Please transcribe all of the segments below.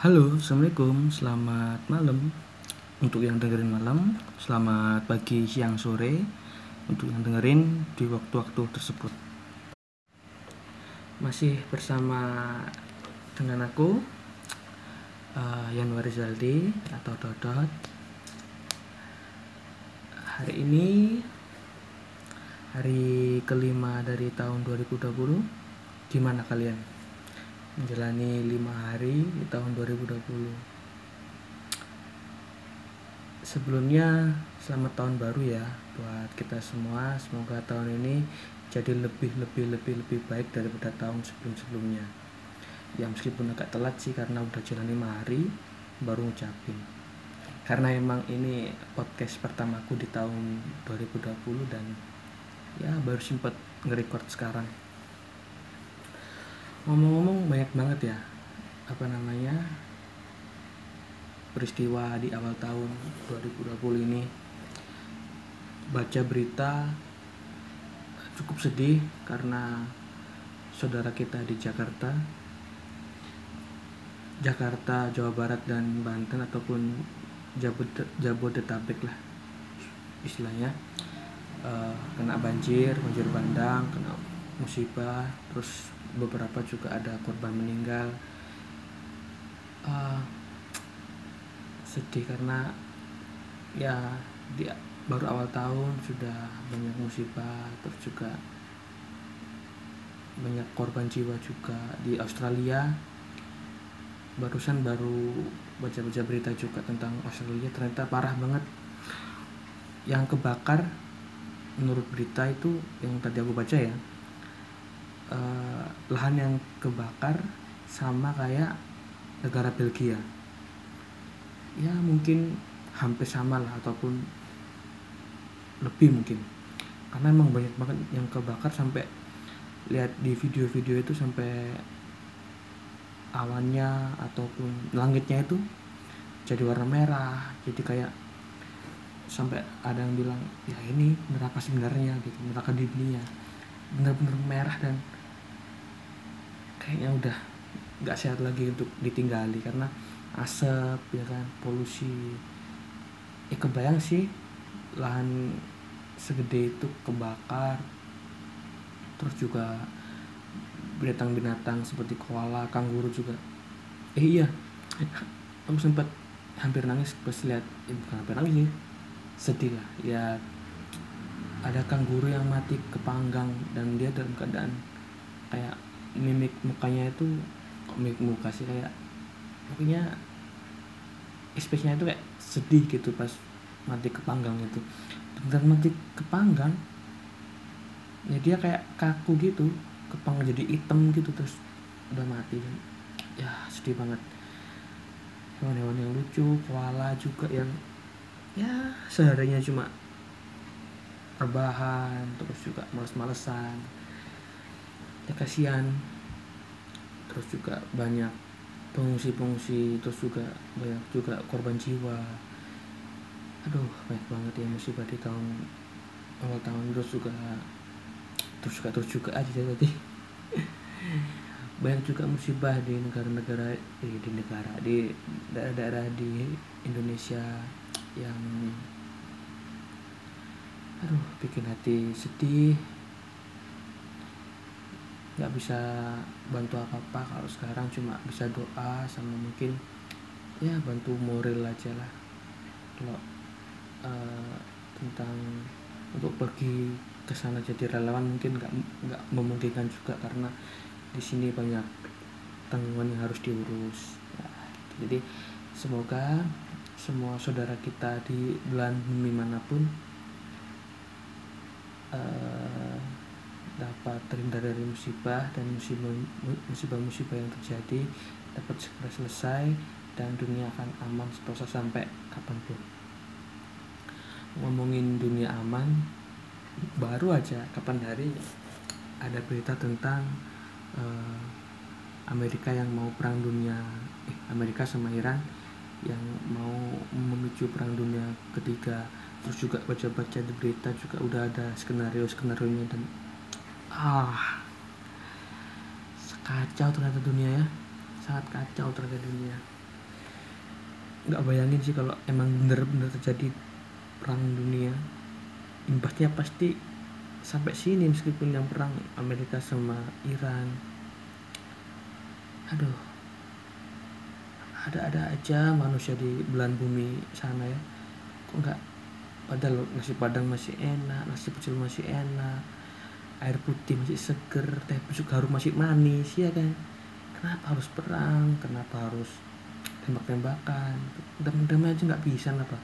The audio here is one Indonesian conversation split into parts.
Halo, Assalamualaikum, selamat malam. Untuk yang dengerin malam, selamat pagi, siang, sore. Untuk yang dengerin di waktu-waktu tersebut. Masih bersama dengan aku uh, Yanwar Rizaldi atau Dodot. Hari ini Hari kelima dari tahun 2020 Gimana kalian? Menjalani lima hari di tahun 2020 sebelumnya selamat tahun baru ya buat kita semua. Semoga tahun ini jadi lebih lebih lebih lebih baik daripada tahun sebelum sebelumnya ya meskipun agak telat sih karena udah jalan lima hari baru ngucapin. Karena emang ini podcast pertamaku di tahun 2020 dan ya baru sempat nge-record sekarang ngomong-ngomong banyak banget ya apa namanya peristiwa di awal tahun 2020 ini. Baca berita cukup sedih karena saudara kita di Jakarta. Jakarta, Jawa Barat dan Banten ataupun Jabodetabek lah istilahnya. Uh, kena banjir, banjir bandang, kena musibah, terus beberapa juga ada korban meninggal. Uh, sedih karena ya di baru awal tahun sudah banyak musibah terus juga banyak korban jiwa juga di Australia. Barusan baru baca-baca berita juga tentang Australia ternyata parah banget. Yang kebakar menurut berita itu yang tadi aku baca ya uh, lahan yang kebakar sama kayak negara Belgia. Ya mungkin hampir sama lah ataupun lebih mungkin. Karena emang banyak banget yang kebakar sampai lihat di video-video itu sampai awannya ataupun langitnya itu jadi warna merah. Jadi kayak sampai ada yang bilang ya ini neraka sebenarnya gitu neraka di dunia. Benar-benar merah dan kayaknya udah nggak sehat lagi untuk ditinggali karena asap ya kan polusi. Ya kebayang sih lahan segede itu kebakar terus juga binatang-binatang seperti koala, kanguru juga. Eh iya aku sempat hampir nangis pas lihat eh, bukan hampir nangis sih sedih lah ya ada kanguru yang mati kepanggang dan dia dalam keadaan kayak mimik mukanya itu kok mimik muka sih kayak pokoknya ekspresinya itu kayak sedih gitu pas mati kepanggang itu dan mati kepanggang ya dia kayak kaku gitu kepang jadi hitam gitu terus udah mati dan ya sedih banget. Hewan-hewan yang lucu koala juga yang ya seharinya cuma rebahan terus juga males-malesan ya kasihan. Terus juga banyak pengungsi-pengungsi terus juga banyak juga korban jiwa. Aduh banyak banget ya musibah di tahun awal tahun. Terus juga terus juga terus juga aja tadi. Banyak juga musibah di negara-negara eh, di negara di daerah-daerah di Indonesia yang aduh bikin hati sedih nggak bisa bantu apa-apa kalau sekarang cuma bisa doa sama mungkin ya bantu moral aja lah. Kalau uh, tentang untuk pergi ke sana jadi relawan mungkin nggak nggak memungkinkan juga karena di sini banyak tanggungan yang harus diurus. Ya, jadi semoga semua saudara kita di belahan bumi mana pun uh, dapat terhindar dari musibah dan musibah-musibah yang terjadi dapat segera selesai dan dunia akan aman setelah sampai kapan pun. Ngomongin dunia aman baru aja kapan hari ada berita tentang uh, Amerika yang mau perang dunia eh, Amerika sama Iran yang mau memicu perang dunia ketiga. Terus juga baca-baca di berita juga udah ada skenario skenario nya dan ah. Kacau ternyata dunia ya. Sangat kacau ternyata dunia. Nggak bayangin sih kalau emang bener-bener terjadi perang dunia. Imbasnya pasti sampai sini meskipun yang perang Amerika sama Iran. Aduh. Ada-ada aja manusia di belahan bumi sana ya. Kok nggak? Padahal nasi padang masih enak nasi pecel masih enak air putih masih seger teh busuk harum masih manis ya kan? Kenapa harus perang? Kenapa harus tembak-tembakan? Damai-damai aja nggak bisa apa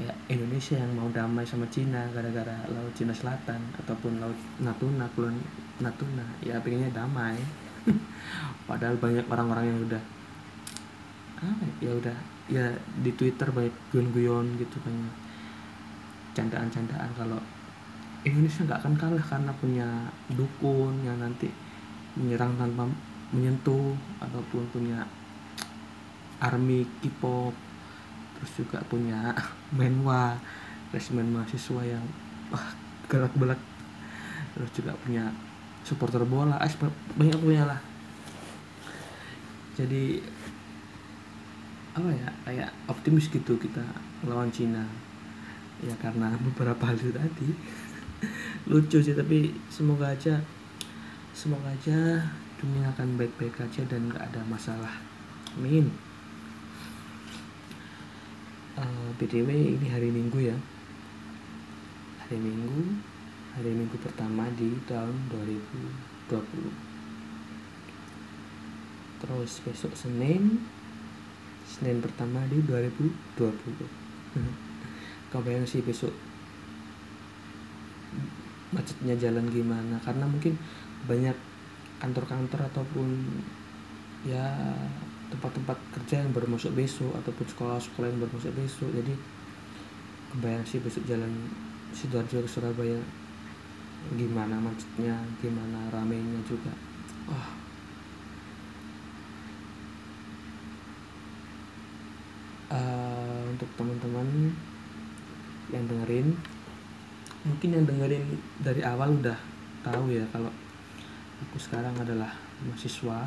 kayak Indonesia yang mau damai sama Cina gara-gara laut Cina Selatan ataupun laut Natuna kulon Natuna. Ya pengennya damai. Padahal banyak orang-orang yang udah ah ya udah ya di Twitter banyak guyon-guyon gitu kan candaan-candaan kalau Indonesia nggak akan kalah karena punya dukun yang nanti menyerang tanpa menyentuh ataupun punya army K-pop terus juga punya menwa resimen mahasiswa yang wah gerak belak terus juga punya supporter bola eh, banyak punya lah. Jadi apa ya kayak optimis gitu kita lawan Cina. Ya karena beberapa hal itu tadi lucu sih tapi semoga aja semoga aja dunia akan baik-baik aja dan nggak ada masalah. Amin. Uh, eh, btw ini hari minggu ya. Hari minggu hari minggu pertama di tahun 2020 terus besok Senin Senin pertama di 2020 kau bayang sih besok macetnya jalan gimana? Karena mungkin banyak kantor-kantor ataupun ya tempat-tempat kerja yang baru masuk besok ataupun sekolah-sekolah yang baru masuk besok. Jadi kebayang sih besok jalan sidoarjo ke Surabaya gimana macetnya gimana ramenya juga. Wah uh, untuk teman-teman yang dengerin mungkin yang dengerin dari awal udah tahu ya kalau aku sekarang adalah mahasiswa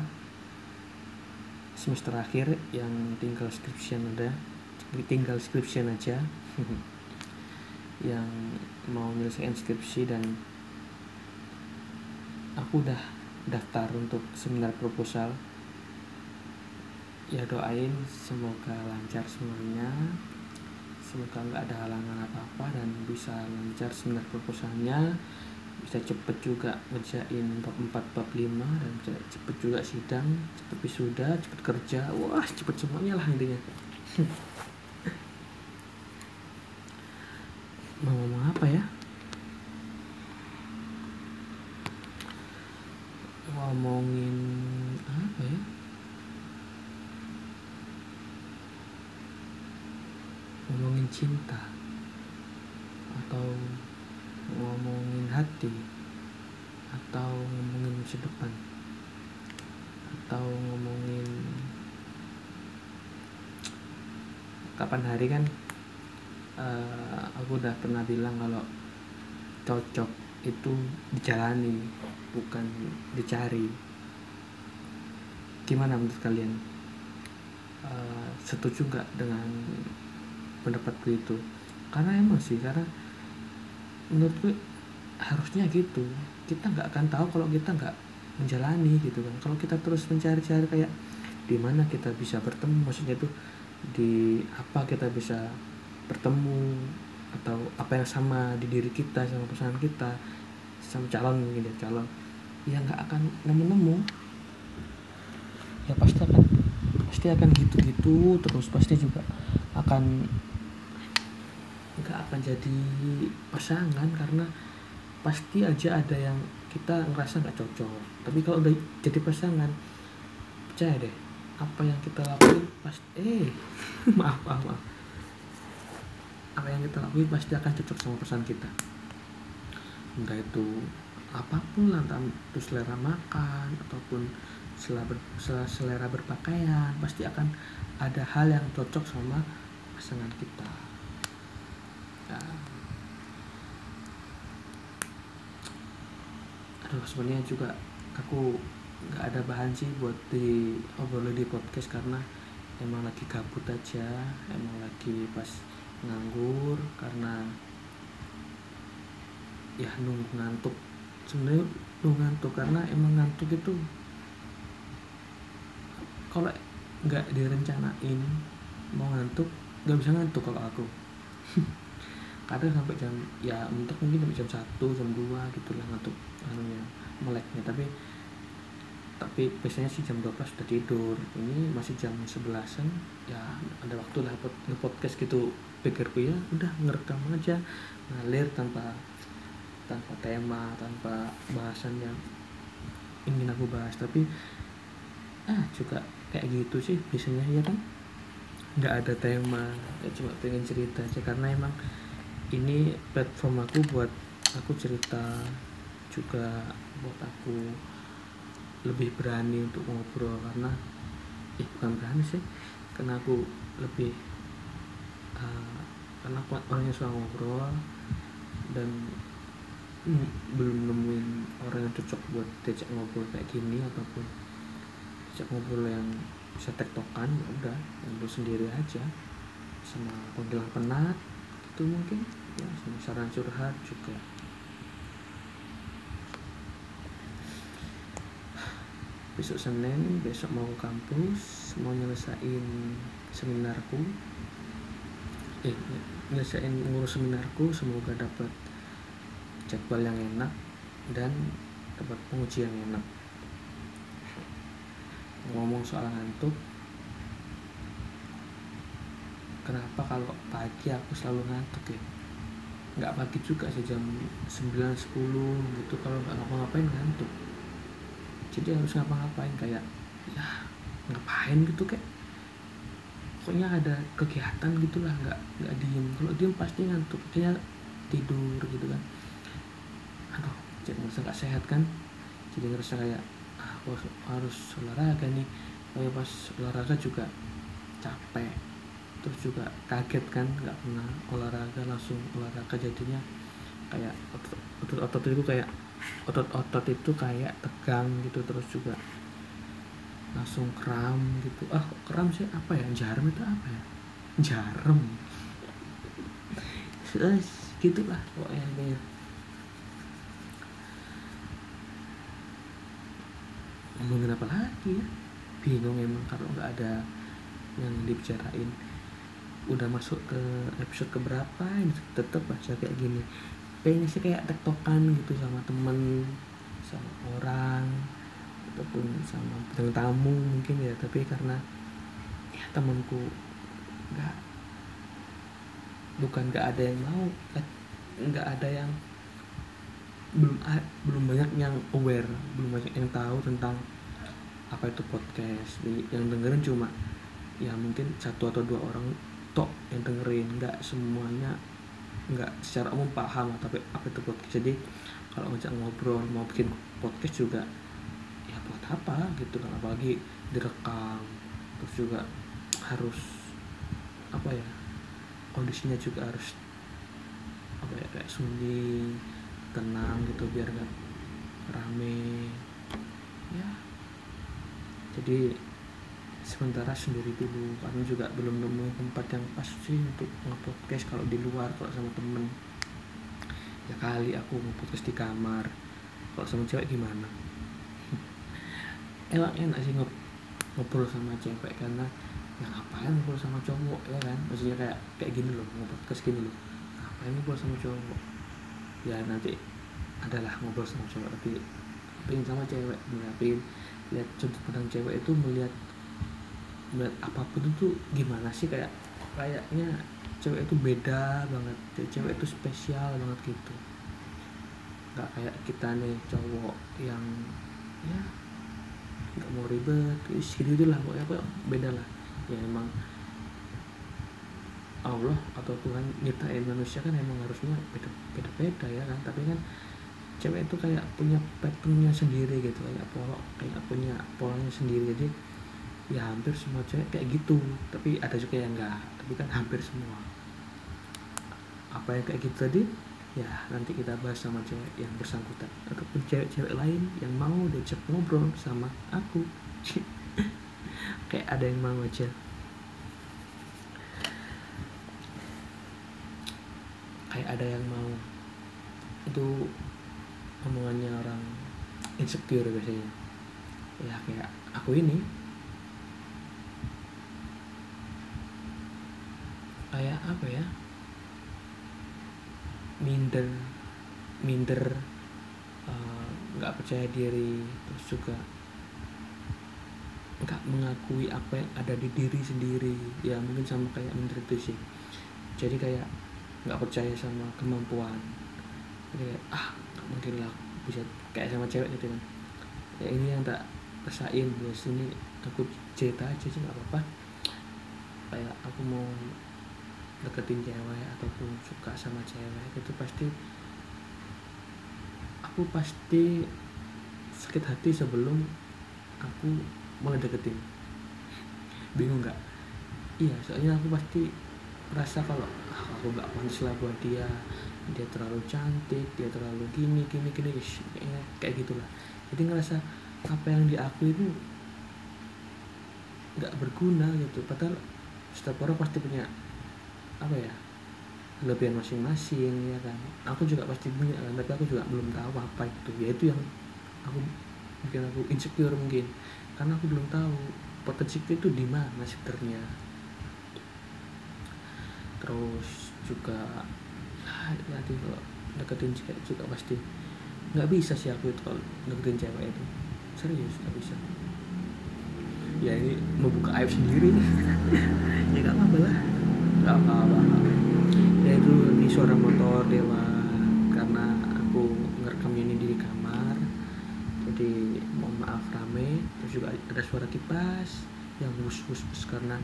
semester akhir yang tinggal skripsian ada tinggal skripsian aja. Yang mau menyelesaikan skripsi dan aku udah daftar untuk seminar proposal. Ya doain semoga lancar semuanya semoga nggak ada halangan apa-apa dan bisa lancar seminar proposalnya bisa cepet juga ngerjain bab 4 bab 5 dan bisa cepet juga sidang cepet wisuda cepet kerja. Wah cepet semuanya lah intinya. Mau ngomong apa ya? Ngomongin apa ya ngomongin cinta atau ngomongin hati atau ngomongin masa depan atau ngomongin kapan hari kan uh, aku udah pernah bilang kalau cocok itu dijalani bukan dicari. Gimana menurut kalian? Uh, setuju nggak dengan pendapatku itu. Karena emang sih karena menurutku harusnya gitu. Kita nggak akan tahu kalau kita nggak menjalani gitu kan. Kalau kita terus mencari-cari kayak di mana kita bisa bertemu maksudnya itu di apa kita bisa bertemu atau apa yang sama di diri kita sama pasangan kita sama calon mungkin ya calon ya nggak akan nemu-nemu ya pasti akan pasti akan gitu-gitu terus pasti juga akan nggak akan jadi pasangan karena pasti aja ada yang kita ngerasa nggak cocok. Tapi kalau udah jadi pasangan percaya deh apa yang kita lakuin pasti eh maaf maaf maaf. Apa yang kita lakuin pasti akan cocok sama pasangan kita. Entah itu apa pun lah entah itu selera makan ataupun selera, selera berpakaian pasti akan ada hal yang cocok sama pasangan kita aduh sebenarnya juga aku nggak ada bahan sih buat di obrol di podcast karena emang lagi gabut aja emang lagi pas nganggur karena ya nunggu ngantuk. Sebenarnya nunggu ngantuk karena emang ngantuk itu kalau nggak direncanain mau ngantuk nggak bisa ngantuk kalau aku kadang sampai jam ya untuk mungkin sampai jam satu jam dua gitulah ngantuk anunya meleknya. Tapi tapi biasanya sih jam 12 sudah tidur. Ini masih jam 11an ya ada waktu lah buat nge-podcast gitu. Pikirku ya udah ngerekam aja. Ngalir tanpa tanpa tema tanpa bahasan yang ingin aku bahas. Tapi ah juga kayak gitu sih biasanya ya kan? Nggak ada tema ya cuma pengen cerita aja. Karena emang ini platform aku buat aku cerita juga buat aku lebih berani untuk ngobrol karena eh bukan berani sih. Karena aku lebih uh, karena aku orangnya suka ngobrol dan belum nemuin orang yang cocok buat diajak ngobrol kayak gini ataupun diajak ngobrol yang bisa tektokan ya udah ngobrol sendiri aja sama panggilan penat itu mungkin ya saran curhat juga. Besok Senin besok mau ke kampus mau nyelesain seminarku. Eh nyelesain ngurus seminarku semoga dapat jadwal yang enak dan dapat pengujian yang enak. Ngomong soal ngantuk kenapa kalau pagi aku selalu ngantuk ya nggak pagi juga sih jam 9 10 gitu. Kalau nggak ngapa-ngapain ngantuk. Jadi harus ngapa-ngapain kayak ya ngapain gitu kayak pokoknya ada kegiatan gitulah nggak nggak diem. Kalau diem pasti ngantuk. Dia tidur gitu kan. Aduh jadi ngerasa nggak sehat kan? Jadi ngerasa kayak ah, aku harus olahraga nih. Tapi pas olahraga juga capek terus juga kaget kan nggak pernah olahraga langsung olahraga. Jadinya kayak otot-otot itu kayak otot-otot itu kayak tegang gitu terus juga langsung kram gitu. Ah kram sih? Apa ya? Jarum itu apa ya? Jarum. Gitulah pokoknya kayak ngomongin apa lagi ya? Bingung emang kalau nggak ada yang dibicarain udah masuk ke episode keberapa ini? Tetep aja kayak gini. Pengen sih kayak tektokan gitu sama temen sama orang ataupun sama bintang tamu mungkin ya. Tapi karena ya temanku nggak bukan nggak ada yang mau nggak ada yang belum belum banyak yang aware belum banyak yang tahu tentang apa itu podcast. Yang dengerin cuma ya mungkin satu atau dua orang tok yang dengerin nggak semuanya nggak secara umum paham tapi apa itu podcast. Jadi kalau ngajak ngobrol mau bikin podcast juga ya buat apa gitu kan? Apalagi direkam terus juga harus apa ya kondisinya juga harus apa ya kayak sunyi tenang gitu biar nggak rame. Ya jadi sementara sendiri dulu karena juga belum nemu tempat yang pas sih untuk nge-podcast kalau di luar kalau sama temen. Ya kali aku nge-podcast di kamar. Kalau sama cewek gimana? Emang enak sih ngobrol sama cewek karena ya ngapain ngobrol sama cowok ya kan? Maksudnya kayak kayak gini loh nge-podcast gini loh. Ngapain ngobrol sama cowok? Ya nanti adalah ngobrol sama cowok tapi pengen sama cewek? Tapi lihat sudut pandang cewek itu melihat melihat apa pun itu gimana sih kayak kayaknya cewek itu beda banget cewek itu spesial banget gitu. Nggak kayak kita nih cowok yang ya nggak mau ribet is gitu lah pokoknya apa beda lah. Ya emang Allah atau Tuhan nyiptain manusia kan emang harusnya beda beda beda ya kan. Tapi kan cewek itu kayak punya patternnya sendiri gitu kayak pola kayak punya polanya sendiri. Jadi ya hampir semua cewek kayak gitu. Tapi ada juga yang enggak. Tapi kan hampir semua. Apa yang kayak gitu tadi? Ya nanti kita bahas sama cewek yang bersangkutan. Ataupun cewek-cewek lain yang mau diajak ngobrol sama aku. Kayak ada yang mau aja. Kayak ada yang mau. Itu omongannya orang insecure biasanya. Ya kayak aku ini kayak apa ya? Minder minder eh, nggak uh, percaya diri terus juga nggak mengakui apa yang ada di diri sendiri. Ya mungkin sama kayak minder itu sih. Jadi kayak nggak percaya sama kemampuan. Jadi kayak, ah nggak mungkin lah bisa kayak sama cewek gitu kan. Ya ini yang tak rasain. Ya sini aku cerita aja sih nggak apa-apa. Kayak aku mau deketin cewek ataupun suka sama cewek itu pasti aku pasti sakit hati sebelum aku mulai deketin bingung nggak? Iya soalnya aku pasti merasa kalau ah, aku nggak pantas lah buat dia. Dia terlalu cantik dia terlalu gini gini gini kayak, kayak gitulah. Jadi ngerasa apa yang diakui itu nggak berguna gitu. Padahal setiap orang pasti punya apa ya kelebihan masing-masing ya kan. Aku juga pasti punya kan tapi aku juga belum tahu apa itu. Ya itu yang aku mungkin aku insecure mungkin. Karena aku belum tahu potensi itu di mana sebenarnya terus juga nanti kalau deketin cewek juga pasti nggak bisa sih aku itu kalau deketin cewek itu. Serius nggak bisa. Ya ini membuka aib sendiri. Ya nggak apa-apa lah nggak apa-apa ya itu di suara motor dewa. Karena aku ngerekamnya ini di kamar jadi mohon maaf rame. Terus juga ada suara kipas yang bus bus, bus karena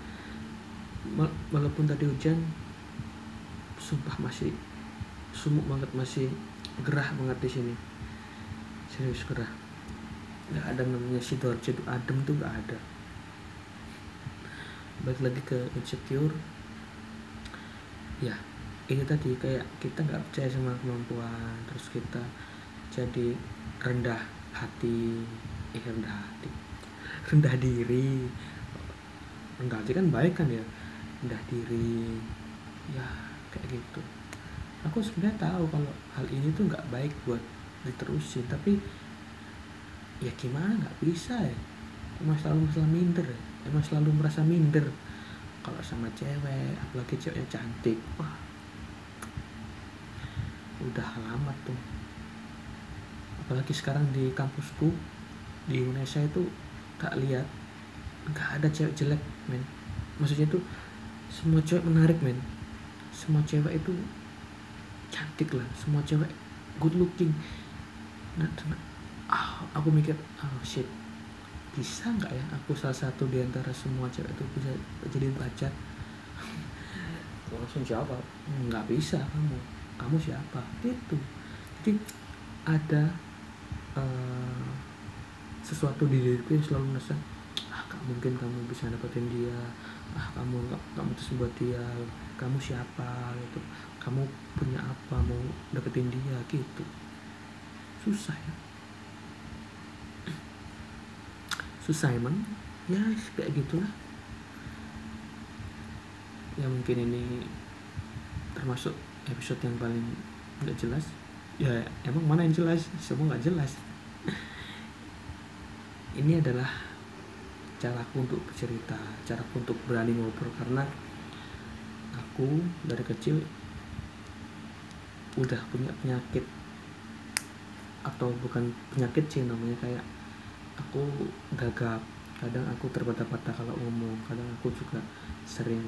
walaupun tadi hujan sumpah masih sumuk banget masih gerah banget di sini. Serius gerah. Nggak ada namanya sidoarjo adem tuh nggak ada. Balik lagi ke insecure ya ini tadi kayak kita nggak percaya sama kemampuan terus kita jadi rendah hati eh rendah hati rendah diri. Rendah hati kan baik kan ya? Rendah diri. Ya kayak gitu. Aku sebenarnya tahu kalau hal ini tuh nggak baik buat diterusin tapi ya gimana nggak bisa ya? Emang selalu merasa minder ya. emang selalu merasa minder kalau sama cewek apalagi ceweknya cantik wah. Udah lama tuh. Apalagi sekarang di kampusku di Indonesia itu tak lihat nggak ada cewek jelek men. Maksudnya tuh semua cewek menarik men. Semua cewek itu cantik lah. Semua cewek good looking. Nah, nah ah, aku mikir oh shit bisa nggak ya aku salah satu di antara semua cewek itu bisa jadi pacar? Langsung siapa? Nggak bisa kamu. Kamu siapa? Itu. Jadi ada uh, sesuatu di diriku yang selalu merasa ah gak mungkin kamu bisa dapetin dia. Ah kamu nggak kamu terus buat dia. Kamu siapa? Gitu. Kamu punya apa mau dapetin dia? Gitu. Susah ya susah emang ya kayak gitulah. Ya mungkin ini termasuk episode yang paling nggak jelas. Ya emang mana yang jelas? Semua nggak jelas. Ini adalah caraku untuk bercerita caraku untuk berani ngobrol karena aku dari kecil udah punya penyakit atau bukan penyakit sih namanya kayak aku gagap. Kadang aku terbata-bata kalau ngomong. Kadang aku juga sering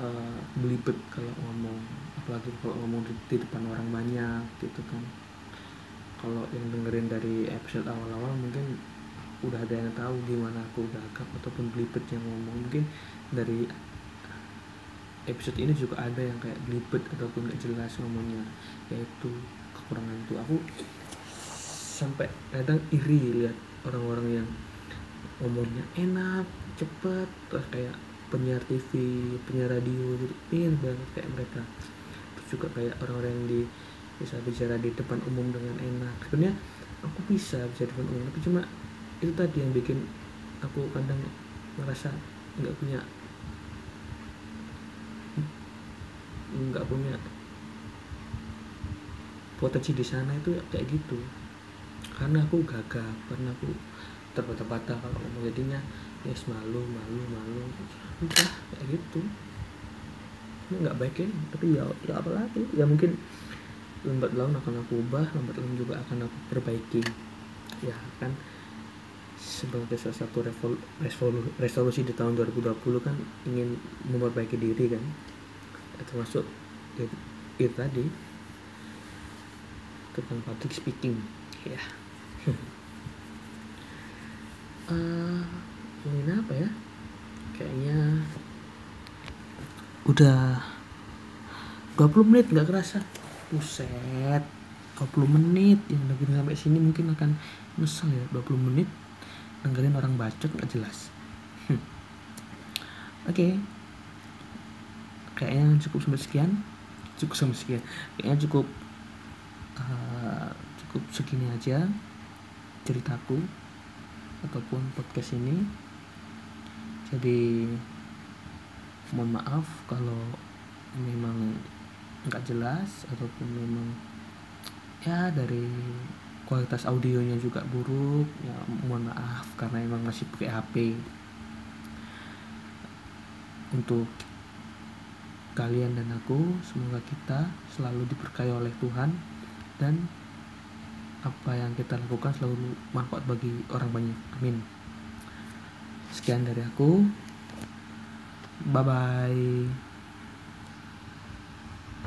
uh, belibet kalau ngomong. Apalagi kalau ngomong di, di depan orang banyak gitu kan. Kalau yang dengerin dari episode awal-awal mungkin udah ada yang tahu gimana aku gagap ataupun belibet yang ngomong. Mungkin dari episode ini juga ada yang kayak belibet ataupun gak jelas ngomongnya yaitu kekurangan itu. Aku sampai kadang iri lihat orang-orang yang ngomongnya enak cepet terus kayak penyiar TV penyiar radio gitu ingin banget kayak mereka. Terus juga kayak orang-orang yang di bisa bicara di depan umum dengan enak. Sebenarnya aku bisa bisa di depan umum tapi cuma itu tadi yang bikin aku kadang merasa nggak punya nggak punya potensi di sana itu kayak gitu karena aku gagah karena aku terbata-bata kalau ngomong. Jadinya yes malu malu malu. Udah kayak gitu. Ini nggak baik ya tapi ya ya apa lagi? Ya mungkin lambat laun akan aku ubah lambat laun juga akan aku perbaiki. Ya kan sebagai salah satu resolusi di tahun 2020 kan ingin memperbaiki diri kan? Ya, termasuk itu, itu tadi tentang public speaking. Ya uh, ngomongin apa ya? Kayaknya udah 20 menit nggak kerasa. Buset 20 menit. Yang dengerin sampai sini mungkin akan nyesel ya 20 menit. Dengerin orang bacot nggak jelas. Oke. Okay. kayaknya cukup sampai sekian. Cukup sampai sekian. Kayaknya cukup uh, cukup segini aja ceritaku ataupun podcast ini. Jadi mohon maaf kalau memang nggak jelas ataupun memang ya dari kualitas audionya juga buruk. Ya mohon maaf karena emang masih pakai HP untuk kalian dan aku semoga kita selalu diberkahi oleh Tuhan dan apa yang kita lakukan selalu manfaat bagi orang banyak. Amin. Sekian dari aku. Bye bye